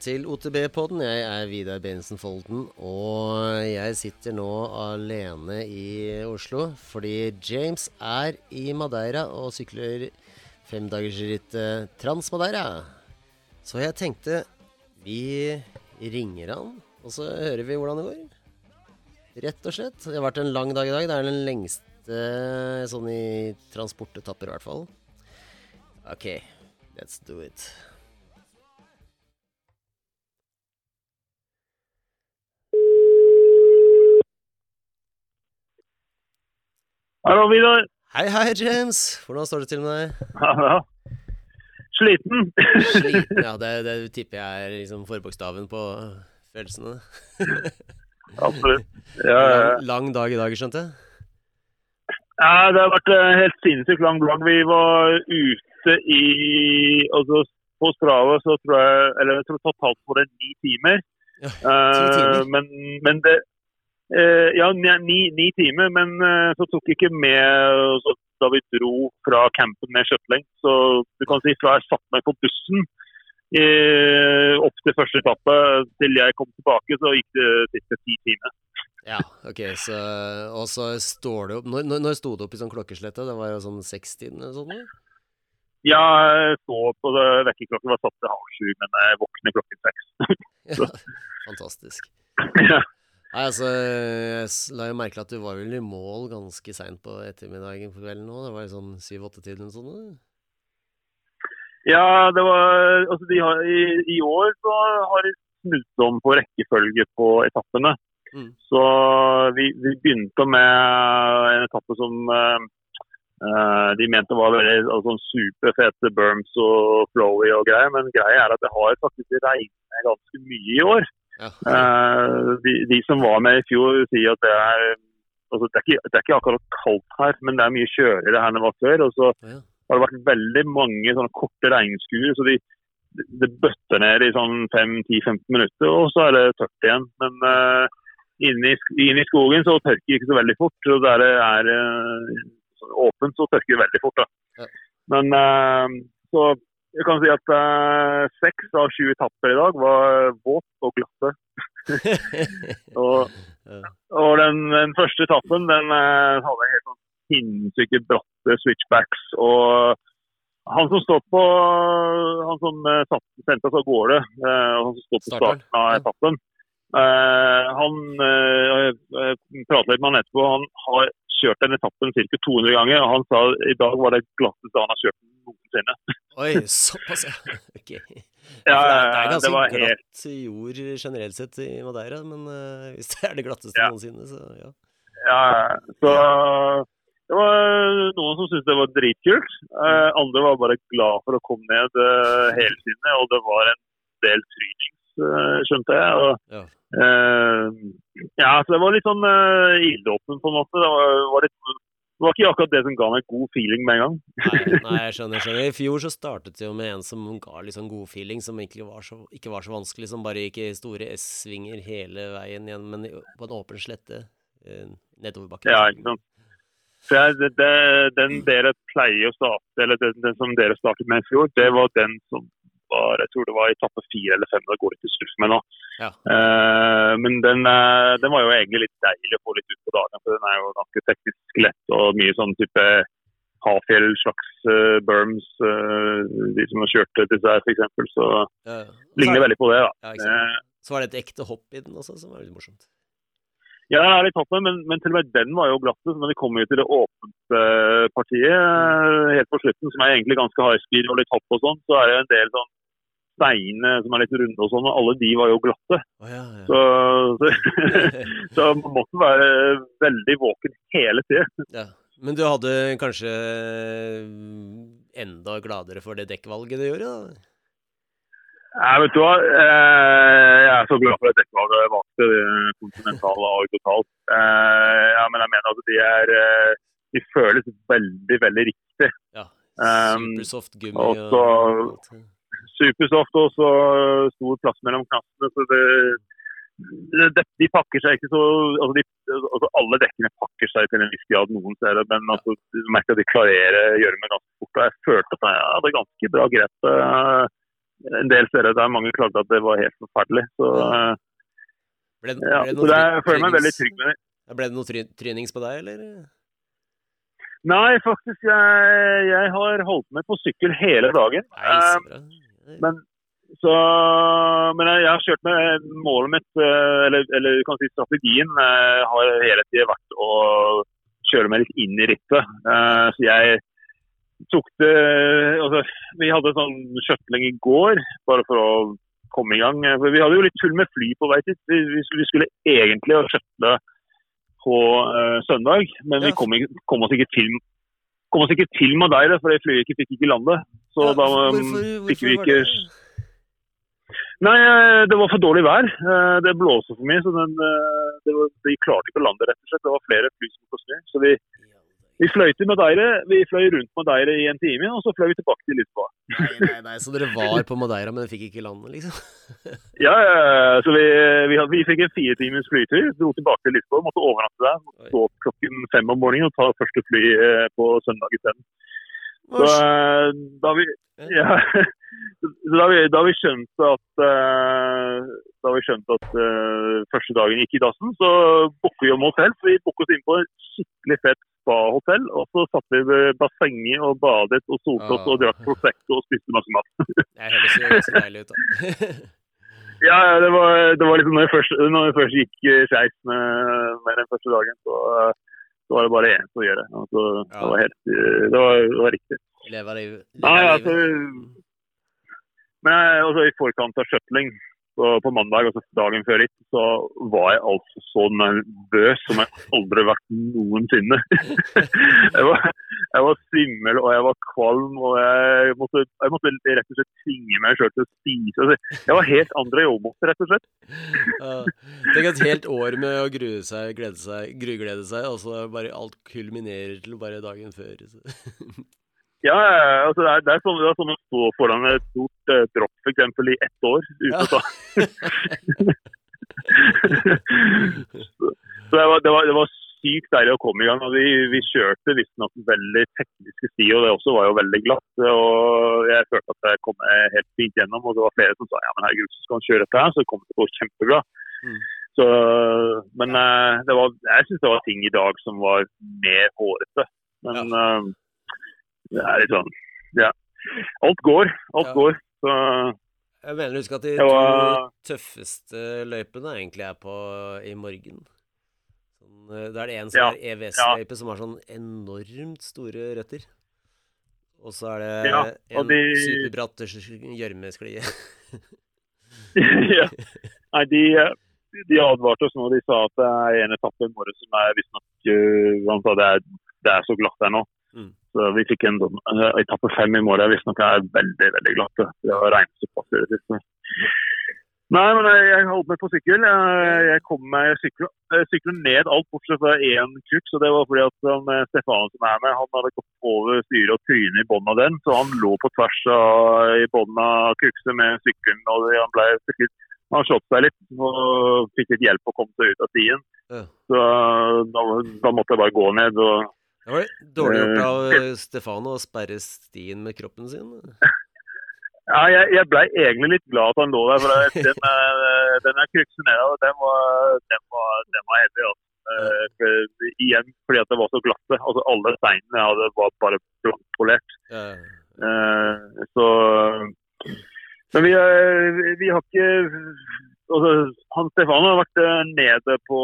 til OTB-podden. Jeg er Vidar Bensen Folden, og jeg sitter nå alene i Oslo fordi James er i Madeira og sykler femdagersrittet Trans-Madeira. Så jeg tenkte vi ringer han, og så hører vi hvordan det går. Rett og slett. Det har vært en lang dag i dag. Det er den lengste sånn i transportetapper, i hvert fall. OK, let's do it. Hallo, Vidar. Hei, hei, James. Hvordan står det til med deg? Ja, Sliten. Sliten? Ja, det, det tipper jeg er liksom forbokstaven på følelsene. Absolutt. Ja, ja. Lang, lang dag i dag, skjønte jeg? ja, det har vært helt sinnssykt lang dag. Vi var ute i altså På Strava så tror jeg Eller jeg tror totalt var det ni timer. Ja, ti timer. Uh, men, men det Ja, ni, ni, timer. Men eh, så tok jeg ikke med så, da vi dro fra campen med skjøtling. Så du kan si fra jeg satte meg på bussen eh, opp til første etappe til jeg kom tilbake, så gikk det siste ti timer. Ja, ok, så Og så står det opp Når, når, sto det opp i sånn klokkeslette? Det var jo sånn sekstiden eller sånn? Ja, jeg så på det vekkerklokken var satt til halv sju, men jeg våkner klokken seks. Ja, fantastisk. ja. Nei, altså, jeg la jo merke til at du var vel i mål ganske seint på ettermiddagen på kvelden nå. Det var sånn syv-åtte-tiden eller sånn? eller? ja, det var Altså, de har, i, i år så har de snudd om på rekkefølge på etappene. Mm. Så vi, vi begynte med en etappe som eh, de mente var veldig altså, sånn superfete berms og flowy og greier, men greia er at det har faktisk regnet ganske mye i år. Ja. Eh, de, de som var med i fjor, sier at det er altså, det, er ikke, det er ikke akkurat kaldt her, men det er mye kjøligere her enn det var før. Og så Ja. har det vært veldig mange sånne korte regnskuer, så de, det bøtter ned i sånn 5-10-15 minutter, og så er det tørt igjen. Men uh, inne, i, inne i skogen så tørker det ikke så veldig fort. og Der det er sånn åpent, så tørker det veldig fort. Ja. Men uh, så jeg kan si at seks uh, av sju etapper i dag var våt og glatte. Og, og den, den første etappen den eh, hadde helt sånn sinnssyke bratte switchbacks. Og han som står på Han som eh, satt, sendte oss av gårde, eh, og han som står på starten av etappen eh, Han uh, pratet litt med han etterpå. Han har kjørt den etappen ca. 200 ganger, og han sa i dag var det glatteste han har kjørt noensinne. Oi, såpass, ja. Ok. Ja, det, er- er det ganske helt glatt jord generelt sett i Madeira, men uh, hvis det er det glatteste Ja. noensinne, så ja. Ja, så det var noen som syntes det var dritkult. Uh, andre var bare glad for å komme ned uh, helsinnet, og det var en del trynings, skjønte jeg. Og, Ja. Uh, ja, så det var litt sånn uh, ildåpen på en måte. Det var, var litt, det var ikke akkurat det som ga meg god feeling med en gang. Nei, nei, jeg skjønner. skjønner. I fjor så startet det jo med en som ga litt sånn god feeling, som egentlig var så, ikke var så vanskelig, som bare gikk i store S-svinger hele veien igjen, men på en åpen slette eh, nedoverbakken. Ja, ikke sant. Så jeg, det, det, den dere pleier å starte, eller den, den som dere startet med i fjor, det var den som var jeg tror det var i etappe fire eller fem. Da går det slutt med nå. Ja. Eh, men den, eh, den var jo egentlig litt deilig å få litt ut på dagen, for den er jo ganske teknisk lett og mye sånn type Hafjell slags uh, berms, eh, de som har kjørt til seg f.eks. Så Ja, ligner veldig på det, da. Ja. Eh, Så var det et ekte hopp i den også, som var litt morsomt. Ja, det er litt toppen, men, men til og med den var jo glatt. Men vi kommer jo til det åpne partiet eh, helt på slutten, som er egentlig ganske high speed og litt hopp og sånn, så er det en del sånn steiner som er litt runde og sånn, og alle de var jo glatte. Oh, ja, ja. Så, så, så man måtte være veldig våken hele tiden. ja. Men du hadde kanskje enda gladere for det dekkvalget du gjorde, da? Nei, vet du hva? Eh, Jeg er så glad for at dekkvalget jeg valgte kontinentale Continental og Total. Eh, Ja, men jeg mener at de er eh, De føles veldig, veldig riktig. Ja. Um, Supersoft gummi og og. Supersoft og så stor plass mellom knappene. Så det, det, de pakker seg ikke så altså, de, altså Alle dekkene pakker seg til en viss grad noen steder, men altså, du merker at de klarerer det ganske fort. Og jeg følte at jeg hadde ganske bra grep. eh, en del steder der mange klagde at det var helt forferdelig. Så, ble, Ble, ja, så det, jeg føler meg veldig trygg med det. Ble det noe try trynings på deg, eller? Nei, faktisk. Jeg, jeg har holdt med på sykkel hele dagen. Nei, Eh. Men, så, men jeg, har kjørt med målet mitt, eh, eller, eller kan si strategien, eh, har hele tida vært å kjøre meg litt inn i rittet. Eh, Så jeg tok det altså, Vi hadde sånn skjøtling i går, bare for å komme i gang. For vi hadde jo litt tull med fly på vei dit. Vi, skulle egentlig ha skjøtle på uh, søndag, men vi kom, kom oss ikke til kom oss ikke til Madeira, for det flyet ikke fikk ikke lande. Så Ja, da hvorfor, um, fikk vi ikke det? Nei, eh, det var for dårlig vær. Eh, Det blåste for mye, så den, eh, det var, vi klarte ikke å lande, rett og slett. Det var flere fly som måtte snu. Så vi, vi fløy til Madeira. Vi fløy rundt Madeira i en time, og så fløy vi tilbake til Lisboa. Nei, nei, nei, så dere var på Madeira, men fikk ikke landet, liksom? Ja, ja, så vi, vi, vi fikk en fire timers flytur. Dro tilbake til Lisboa, måtte overnatte der. Måtte stå opp klokken fem om morgenen og ta første fly på søndag isteden. Så eh, da vi ja, så da vi, da vi skjønte at eh, da vi skjønte at eh, første dagen gikk i dassen, så booket vi om hotell. Så vi booket oss inn på et skikkelig fett spa-hotell. Og så satt vi ved bassenget og badet og solte oss Ah. og drakk Prosecco og spiste masse mat. Det høres jo så deilig ut, da. Ja, det var, det var liksom når vi først, når vi først gikk skeis med, med den første dagen, så, så var det bare én som gjør det. Altså, Ja. det, var helt, eh, det, var, det var riktig. Lever livet. Lever livet. Nei, altså, men jeg- altså, i forkant av skjøtling, så på mandag, altså dagen før ritt, så var jeg altså så nervøs som jeg aldri har vært noensinne. jeg, var, jeg var svimmel, og jeg var kvalm, og jeg måtte, jeg måtte rett og slett tvinge meg sjøl til å spise. Altså, jeg var helt andre jobbmåter, rett og slett. Tenk et helt år med å grue seg, glede seg, gruglede seg, og så bare alt kulminerer til bare dagen før. Ja, altså det er, det er sånn, det er sånn å stå foran et stort uh, dropp for eksempel, i ett år uten Ja. å ta. Så det var, det, var, det var sykt deilig å komme i gang. og Vi, vi kjørte visstnok veldig tekniske sti, og det også var jo veldig glatt. og Jeg følte at jeg kom eh, helt fint gjennom, og det var flere som sa ja, men herregud, så skal han kjøre dette her, så kommer det til å gå kjempebra. Mm. Så, men uh, det var, jeg syns det var ting i dag som var mer hårete. Men eh, det er litt sånn Ja. Alt går. Alt Ja. går. Så Jeg mener å huske at de var- tøffeste løypene egentlig er på i morgen. Sånn, eh, da er det en som Ja, er EVS-løype som har sånn enormt store røtter. Og så er det Ja, en de- superbratt gjørmesklie. ja. Nei, de, de advarte oss nå. De sa at det er en etappe i morgen som er visstnok uh, Han sa det er, det er så glatt der nå. Så vi fikk en sånn uh, etappe fem i morgen visstnok er veldig, veldig glatt. Det har regnet såpass i det siste. Nei, men jeg, holdt meg på sykkel. Jeg, jeg kom meg sykler, ned alt bortsett fra én krukk. Så det var fordi at eh, Stefan som er med, han hadde gått over styret og trynet i bånn av den. Så han lå på tvers av, i bånn av krukset med sykkelen. og Han ble syklet han slått seg litt og fikk litt hjelp å komme seg ut av stien. Ja. Så da, da måtte jeg bare gå ned. og Det var dårlig gjort Eh, av Stefano å sperre stien med kroppen sin. ja, jeg, jeg ble egentlig litt glad at han lå der. for Den, er- den er av den var, den var, den var heavy. Altså. Eh, for, igjen fordi at det var så glatte. Altså, alle steinene jeg hadde var bare blankpolert. Ja. Uh, så Men vi, vi har ikke altså, Han Stefan har vært nede på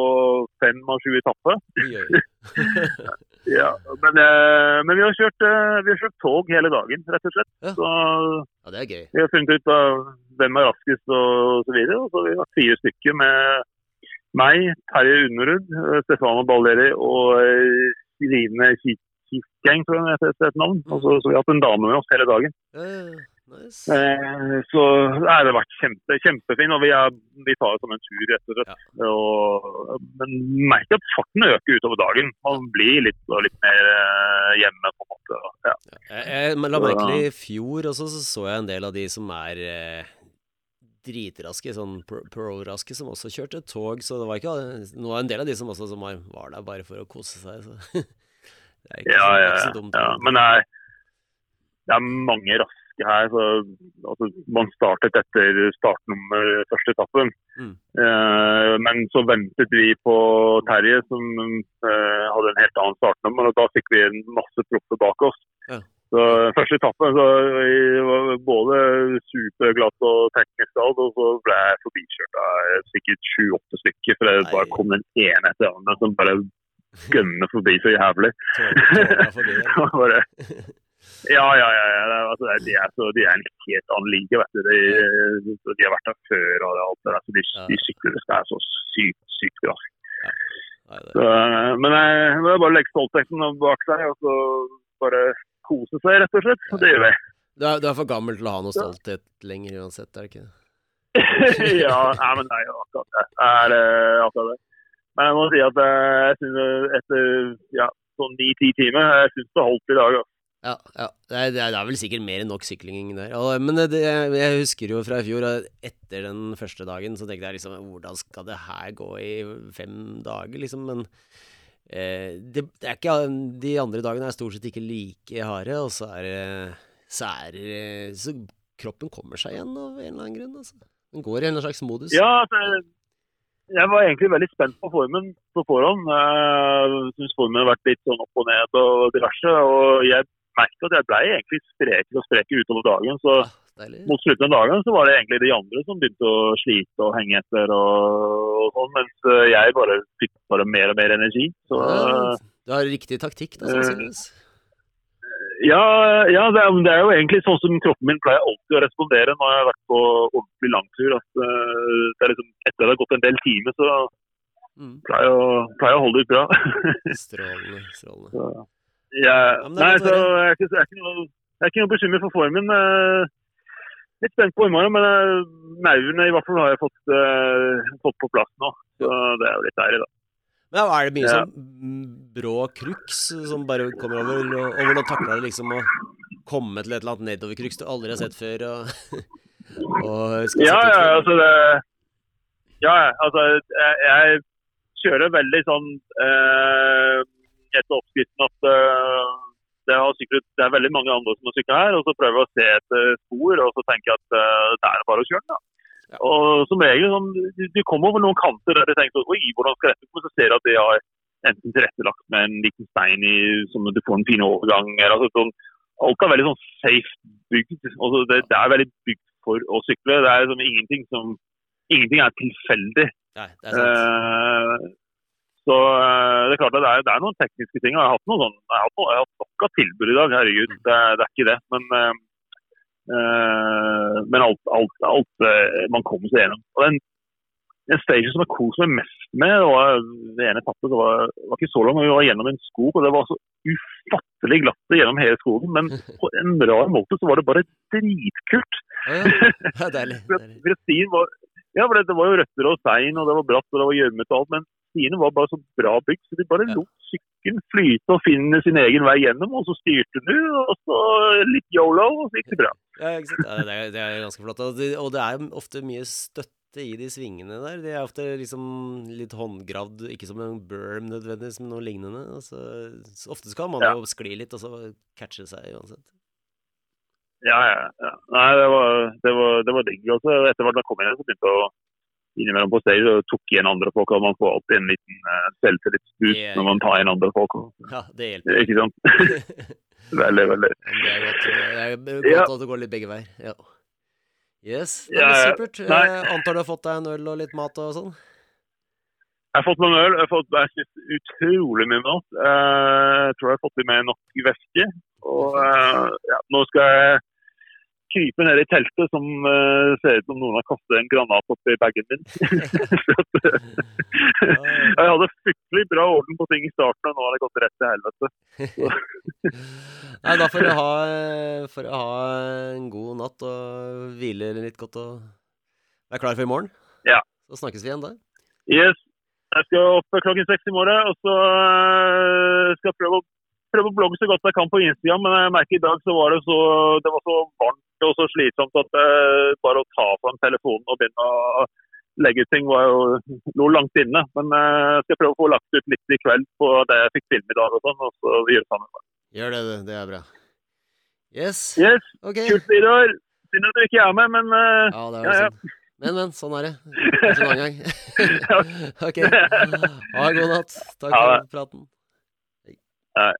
fem av sju etapper. Ja, men, eh, men vi, har kjørt, eh, vi har kjørt tog hele dagen, rett og slett. Ja. Så ja, det er gøy. vi har funnet ut av hvem er raskest og så videre. Og så vi har fire stykker med meg, Terje Underud, eh, Stefano Balleri og Rine Line tror jeg det heter et navn. Og så, så vi har hatt en dame med oss hele dagen. Ja, Ja, ja, nice. Eh, så nei, det har vært kjempe, kjempefint. Og vi, er, vi tar det som en tur, rett og slett. Og, men merker at farten øker utover dagen. Man blir litt, litt mer eh, hjemme, på en måte. Ja. Jeg, jeg la merke til i fjor også, så så jeg en del av de som er eh, dritraske, sånn pro- pro-raske, som også kjørte tog. Så det var ikke nå er en del av de som også som var, der bare for å kose seg. Så. det er ikke, Ja, så- det er ikke så ja. dumt. ja. Men det er, det er mange raske raske her. Så, altså, man startet etter startnummer første etappen. Mm. Eh, men så ventet vi på Terje, som eh, hadde en helt annen startnummer. og Da fikk vi en masse proffer bak oss. Ja. Så Første etappen så var både superglatt og teknisk alt, og så ble jeg forbikjørt av sikkert sju-åtte stykker. For det bare kom den ene etter den andre som bare gønner forbi så jævlig. bare, ja, ja, ja. ja. Altså, de, er så, de er en helt annen liga. vet du. De, de, har vært der før og alt det der. Så de, de syklene skal være så sykt, sykt bra. Ja. Så, men jeg er bare å legge stoltheten bak seg og så bare kose seg, rett og slett. Det gjør vi. Du er, du er, for gammel til å ha noe stolthet lenger uansett, er det ikke det? ja, nei, men det jo akkurat det. Er, uh, akkurat det. Men jeg må si at jeg synes etter ja, sånn ni-ti timer Jeg syns det holdt i dag. Altså. Ja, ja. Det, er, det, er, vel sikkert mer enn nok sykling der. Men det, jeg husker jo fra i fjor, etter den første dagen, så tenkte jeg liksom Hvordan skal det her gå i fem dager, liksom? Men Eh, det, det, er ikke De andre dagene er stort sett ikke like harde, og så er det så, så kroppen kommer seg igjen av en eller annen grunn. Altså. Den går i en slags modus. Ja, altså, jeg var egentlig veldig spent på formen på forhånd. Jeg syns formen har vært litt sånn opp og ned og diverse. Og jeg merket at jeg ble egentlig sprekere og sprekere utover dagen. Så Deilig. Mot slutten av dagen så var det egentlig de andre som begynte å slite og henge etter. og, sånn, Mens eh, jeg bare fikk bare mer og mer energi. Så, ja, du har riktig taktikk, da, sannsynligvis? Ja, ja det, er, det, er, jo egentlig sånn som kroppen min pleier alltid å respondere når jeg har vært på ordentlig langtur. At, det liksom, etter det har gått en del timer, så mm. pleier jeg å, pleier å holde ut bra. strålende. strålende. Så, ja, ja nei, så jeg er ikke, jeg er ikke noe, jeg er ikke noe bekymret for formen. Uh, litt spent på i morgen, men maurene eh, i hvert fall har jeg fått, uh, fått på plass nå. Så det er jo litt deilig, da. Men Er det mye ja. sånn brå kruks som bare kommer over? Og, og hvordan takler du liksom å komme til et eller annet nedovercrux du aldri har sett før? Og, og ja, ja, altså det Ja, altså jeg, jeg kjører veldig sånn uh, etter oppskriften at uh, det, syklet, det, er veldig mange andre som har sykla her, og så prøver jeg å se etter spor og så tenker jeg at uh, det er bare å kjøre den. da. Ja. Og som regel, sånn, Du kommer over noen kanter der du tenker oi, hvordan skal dette gå? Så ser du at de har enten tilrettelagt med en liten stein i, som du får en fin overgang. eller altså, sånn, Alt er veldig sånn safe bygd. Altså, det, det, er veldig bygd for å sykle. Det er liksom ingenting som Ingenting er tilfeldig. Nei, det er sant. Uh, så eh, det er klart at det er, det er noen tekniske ting. Jeg har hatt, noen, sånn, jeg har hatt, jeg har hatt nok av tilbud i dag, herregud. Det, det er ikke det. Men, uh, men alt, alt, alt uh, man kommer seg gjennom. Og den, den stagen som jeg koste meg mest med, det var det ene etappet. Det var, var, ikke så langt, vi var gjennom en skog, og det var så ufattelig glatt gjennom hele skogen. Men på en rar måte så var det bare dritkult. Ja, ja. Deilig. deilig. var, ja, for det, det, var jo røtter og stein, og det var bratt og det var gjørmete og alt. Men stiene var bare så bra bygd, så de bare lot sykkelen flyte og finne sin egen vei gjennom. Og så styrte du, og så litt yolo, og så gikk det bra. Ja? Ja, det, er, det, er, ganske flott. Og det, og det er ofte mye støtte i de svingene der. De er ofte liksom litt håndgravd, ikke som en berm nødvendigvis, men noe lignende. Altså, ofte skal man ja. jo skli litt, og så catche seg uansett. Ja, ja. ja. Nei, det var, det var, det var digg. Også. Etter hvert da kom jeg inn, så begynte jeg å innimellom på stage og tok igjen andre folk. og Man får alltid en liten uh, selvtillitsboost yeah. når man tar igjen andre folk. Ja, det hjelper. Ikke sant? veldig, veldig. Det er godt, det er godt ja. at det går litt begge veier. Ja. Yes, det er ja, supert. Jeg antar du har fått deg en øl og litt mat og sånn? Jeg har fått noen øl. Jeg har fått jeg utrolig mye mat. Eh, jeg tror jeg har fått i meg nok væske. Og ja, nå skal jeg krype ned i teltet som uh, ser ut som noen har kastet en granat oppi bagen min. jeg hadde fryktelig bra orden på ting i starten, og nå har det gått rett til helvete. Nei, da får du ha, for ha en god natt og hvile litt godt og være klar for i morgen. Ja. Så snakkes vi igjen da. Yes. Jeg skal opp klokken seks i morgen, og så uh, skal jeg prøve å prøve å blogge så godt jeg kan på Instagram, men jeg merker i dag så var det så, det var så varmt og så slitsomt at uh, bare å ta fram telefonen og begynne å legge ut ting var jo noe langt inne. Men uh, jeg skal prøve å få lagt ut litt i kveld på det jeg fikk filme i dag og sånn, og så gjør det sammen. Gjør det, det er bra. Yes. Yes, Okay. kult, Vidar. Synd at du ikke er med, men uh, Ja, det er Ja, jo ja. Men, men. Sånn er det. Kanskje en annen gang. ok. Ha en god natt. Takk for praten. Nei.